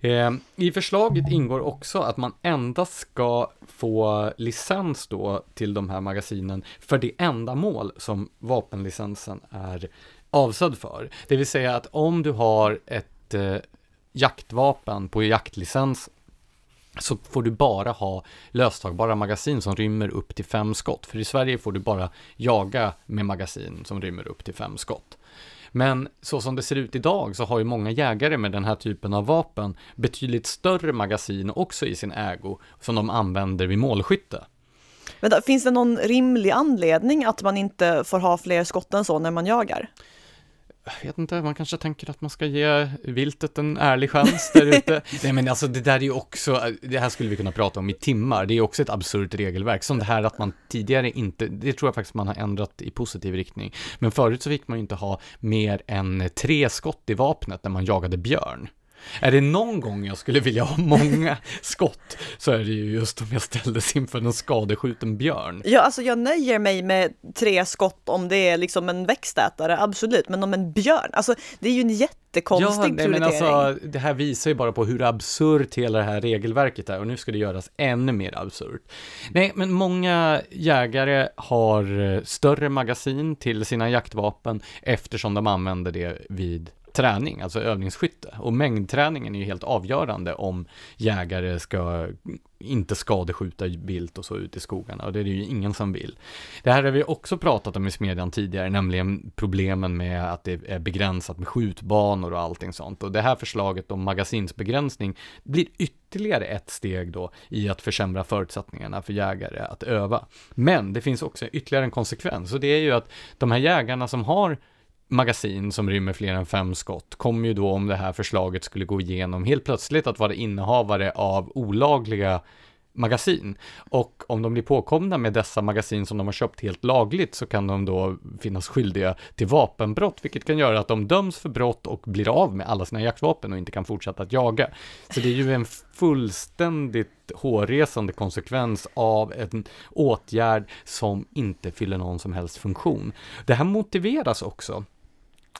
Eh, I förslaget ingår också att man endast ska få licens då till de här magasinen för det ändamål som vapenlicensen är avsedd för. Det vill säga att om du har ett eh, jaktvapen på jaktlicens så får du bara ha löstagbara magasin som rymmer upp till fem skott. För i Sverige får du bara jaga med magasin som rymmer upp till fem skott. Men så som det ser ut idag så har ju många jägare med den här typen av vapen betydligt större magasin också i sin ägo som de använder vid målskytte. Men då, finns det någon rimlig anledning att man inte får ha fler skott än så när man jagar? Jag vet inte, man kanske tänker att man ska ge viltet en ärlig chans där ute. Nej men alltså det där är ju också, eh, det här skulle vi kunna prata om i timmar, det är också ett absurt regelverk, som det här att man tidigare inte, det tror jag faktiskt man har ändrat i positiv riktning. Men förut så fick man ju inte ha mer än tre skott i vapnet när man jagade björn. Är det någon gång jag skulle vilja ha många skott så är det ju just om jag ställdes inför en skadeskjuten björn. Ja, alltså jag nöjer mig med tre skott om det är liksom en växtätare, absolut, men om en björn, alltså det är ju en jättekonstig ja, prioritering. Men alltså, det här visar ju bara på hur absurt hela det här regelverket är och nu ska det göras ännu mer absurt. Nej, men många jägare har eh, större magasin till sina jaktvapen eftersom de använder det vid träning, alltså övningsskytte. Och mängdträningen är ju helt avgörande om jägare ska inte skadeskjuta vilt och så ut i skogarna och det är det ju ingen som vill. Det här har vi också pratat om i smedjan tidigare, nämligen problemen med att det är begränsat med skjutbanor och allting sånt. Och det här förslaget om magasinsbegränsning blir ytterligare ett steg då i att försämra förutsättningarna för jägare att öva. Men det finns också ytterligare en konsekvens och det är ju att de här jägarna som har magasin som rymmer fler än fem skott kommer ju då om det här förslaget skulle gå igenom helt plötsligt att vara innehavare av olagliga magasin. Och om de blir påkomna med dessa magasin som de har köpt helt lagligt så kan de då finnas skyldiga till vapenbrott, vilket kan göra att de döms för brott och blir av med alla sina jaktvapen och inte kan fortsätta att jaga. Så det är ju en fullständigt hårresande konsekvens av en åtgärd som inte fyller någon som helst funktion. Det här motiveras också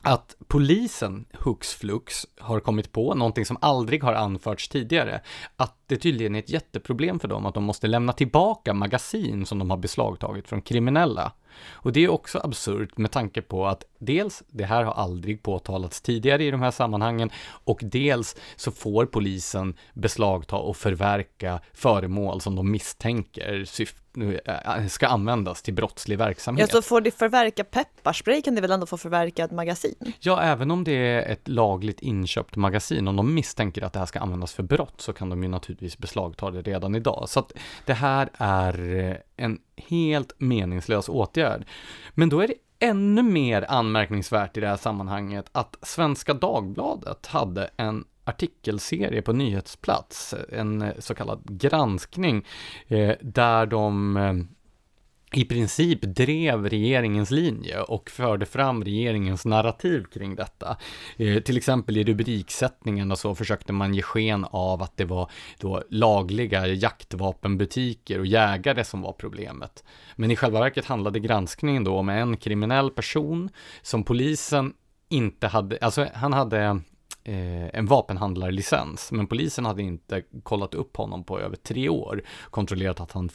att polisen hux flux har kommit på någonting som aldrig har anförts tidigare. Att det tydligen är ett jätteproblem för dem att de måste lämna tillbaka magasin som de har beslagtagit från kriminella. Och det är också absurt med tanke på att dels, det här har aldrig påtalats tidigare i de här sammanhangen och dels så får polisen beslagta och förverka föremål som de misstänker äh, ska användas till brottslig verksamhet. Ja, så får de förverka pepparspray kan de väl ändå få förverka ett magasin? Ja, även om det är ett lagligt inköpt magasin, om de misstänker att det här ska användas för brott så kan de ju naturligtvis beslagta det redan idag. Så att det här är en helt meningslös åtgärd. Men då är det ännu mer anmärkningsvärt i det här sammanhanget att Svenska Dagbladet hade en artikelserie på nyhetsplats, en så kallad granskning, eh, där de eh, i princip drev regeringens linje och förde fram regeringens narrativ kring detta. Eh, till exempel i rubriksättningen och så försökte man ge sken av att det var då lagliga jaktvapenbutiker och jägare som var problemet. Men i själva verket handlade granskningen då om en kriminell person som polisen inte hade, alltså han hade Eh, en vapenhandlarlicens, men polisen hade inte kollat upp honom på över tre år, kontrollerat att han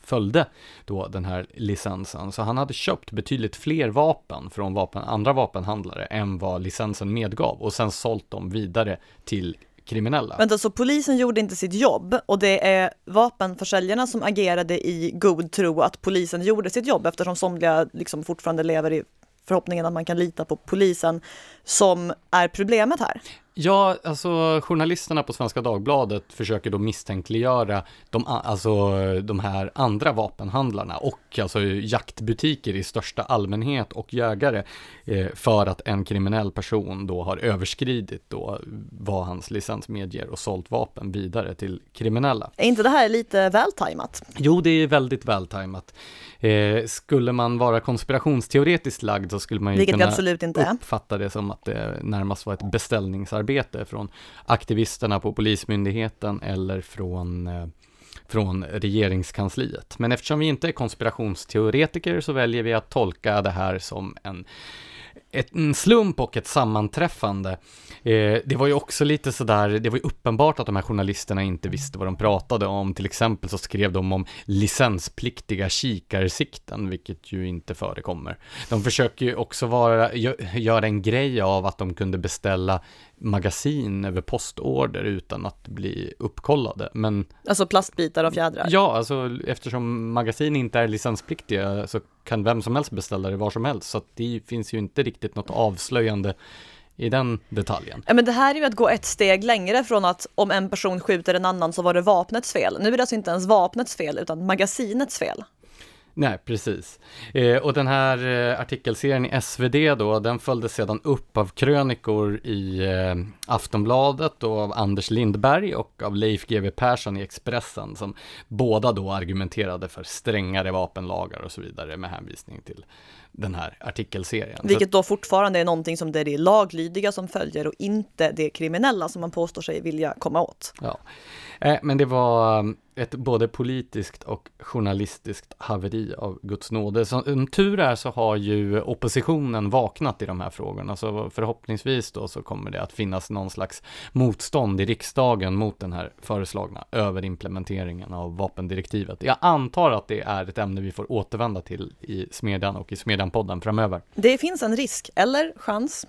följde då den här licensen. Så han hade köpt betydligt fler vapen från vapen, andra vapenhandlare än vad licensen medgav och sen sålt dem vidare till kriminella. Vänta, så polisen gjorde inte sitt jobb och det är vapenförsäljarna som agerade i god tro att polisen gjorde sitt jobb eftersom somliga liksom fortfarande lever i förhoppningen att man kan lita på polisen som är problemet här. Ja, alltså journalisterna på Svenska Dagbladet försöker då misstänkliggöra de, alltså, de här andra vapenhandlarna och alltså jaktbutiker i största allmänhet och jägare eh, för att en kriminell person då har överskridit då vad hans licens medger och sålt vapen vidare till kriminella. Är inte det här lite vältajmat? Jo, det är väldigt vältajmat. Eh, skulle man vara konspirationsteoretiskt lagd så skulle man ju Vilket kunna absolut inte uppfatta det som att det närmast var ett beställningsarbete från aktivisterna på Polismyndigheten eller från eh, från regeringskansliet. Men eftersom vi inte är konspirationsteoretiker så väljer vi att tolka det här som en ett, en slump och ett sammanträffande. Eh, det var ju också lite sådär, det var ju uppenbart att de här journalisterna inte visste vad de pratade om. Till exempel så skrev de om licenspliktiga kikarsikten, vilket ju inte förekommer. De försöker ju också vara, göra en grej av att de kunde beställa magasin över postorder utan att bli uppkollade. Men, alltså plastbitar och fjädrar? Ja, alltså eftersom magasin inte är licenspliktiga så kan vem som helst beställa det var som helst. Så det finns ju inte riktigt något avslöjande i den detaljen. Ja, men det här är ju att gå ett steg längre från att om en person skjuter en annan så var det vapnets fel. Nu är det alltså inte ens vapnets fel utan magasinets fel. Nej, precis. Eh, och den här eh, artikelserien i SvD då, den följdes sedan upp av krönikor i eh, Aftonbladet och av Anders Lindberg och av Leif GW Persson i Expressen som båda då argumenterade för strängare vapenlagar och så vidare med hänvisning till den här artikelserien. Vilket då fortfarande är någonting som det är det laglydiga som följer och inte det kriminella som man påstår sig vilja komma åt. Ja, eh, men det var ett både politiskt och journalistiskt haveri av Guds nåde. Som tur är så har ju oppositionen vaknat i de här frågorna, så förhoppningsvis då så kommer det att finnas någon slags motstånd i riksdagen mot den här föreslagna överimplementeringen av vapendirektivet. Jag antar att det är ett ämne vi får återvända till i Smedjan och i Smedjan-podden framöver. Det finns en risk, eller chans.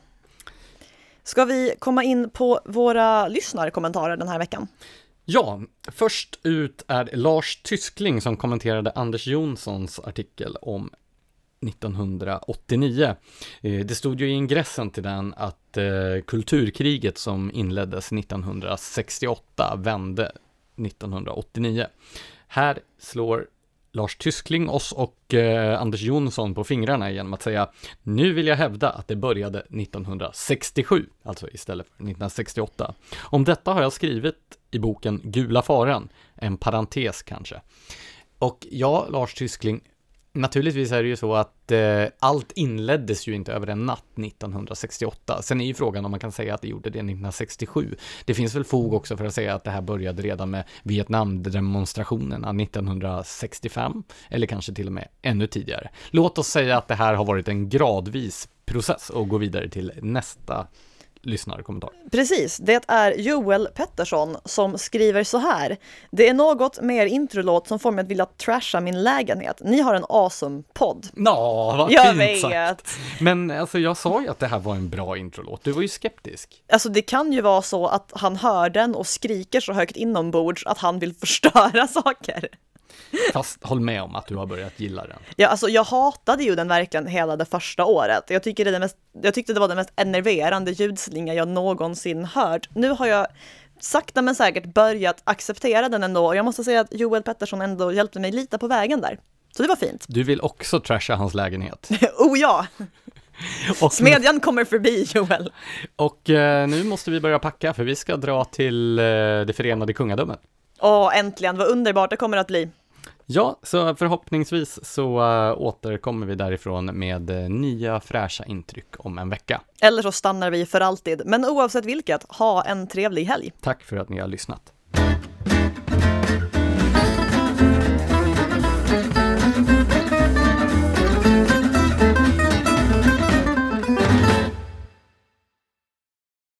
Ska vi komma in på våra lyssnarkommentarer den här veckan? Ja, först ut är Lars Tyskling som kommenterade Anders Jonssons artikel om 1989. Eh, det stod ju i ingressen till den att eh, kulturkriget som inleddes 1968 vände 1989. Här slår Lars Tyskling oss och eh, Anders Jonsson på fingrarna genom att säga nu vill jag hävda att det började 1967, alltså istället för 1968. Om detta har jag skrivit i boken Gula faran, en parentes kanske. Och ja, Lars Tyskling, Naturligtvis är det ju så att eh, allt inleddes ju inte över en natt 1968. Sen är ju frågan om man kan säga att det gjorde det 1967. Det finns väl fog också för att säga att det här började redan med Vietnamdemonstrationerna 1965, eller kanske till och med ännu tidigare. Låt oss säga att det här har varit en gradvis process och gå vidare till nästa lyssnarkommentar. Precis, det är Joel Pettersson som skriver så här. Det är något mer introlåt som får mig att vilja trasha min lägenhet. Ni har en awesome podd. Ja, vad jag fint vet. sagt. Men alltså jag sa ju att det här var en bra introlåt. Du var ju skeptisk. Alltså det kan ju vara så att han hör den och skriker så högt inombords att han vill förstöra saker. Fast håll med om att du har börjat gilla den. Ja, alltså jag hatade ju den verkligen hela det första året. Jag, tycker det mest, jag tyckte det var den mest enerverande ljudslinga jag någonsin hört. Nu har jag sakta men säkert börjat acceptera den ändå och jag måste säga att Joel Pettersson ändå hjälpte mig lite på vägen där. Så det var fint. Du vill också trasha hans lägenhet. oh ja! Och, Smedjan kommer förbi Joel. Och eh, nu måste vi börja packa för vi ska dra till eh, det förenade kungadömet. Åh, äntligen, vad underbart det kommer att bli. Ja, så förhoppningsvis så uh, återkommer vi därifrån med uh, nya fräscha intryck om en vecka. Eller så stannar vi för alltid. Men oavsett vilket, ha en trevlig helg. Tack för att ni har lyssnat.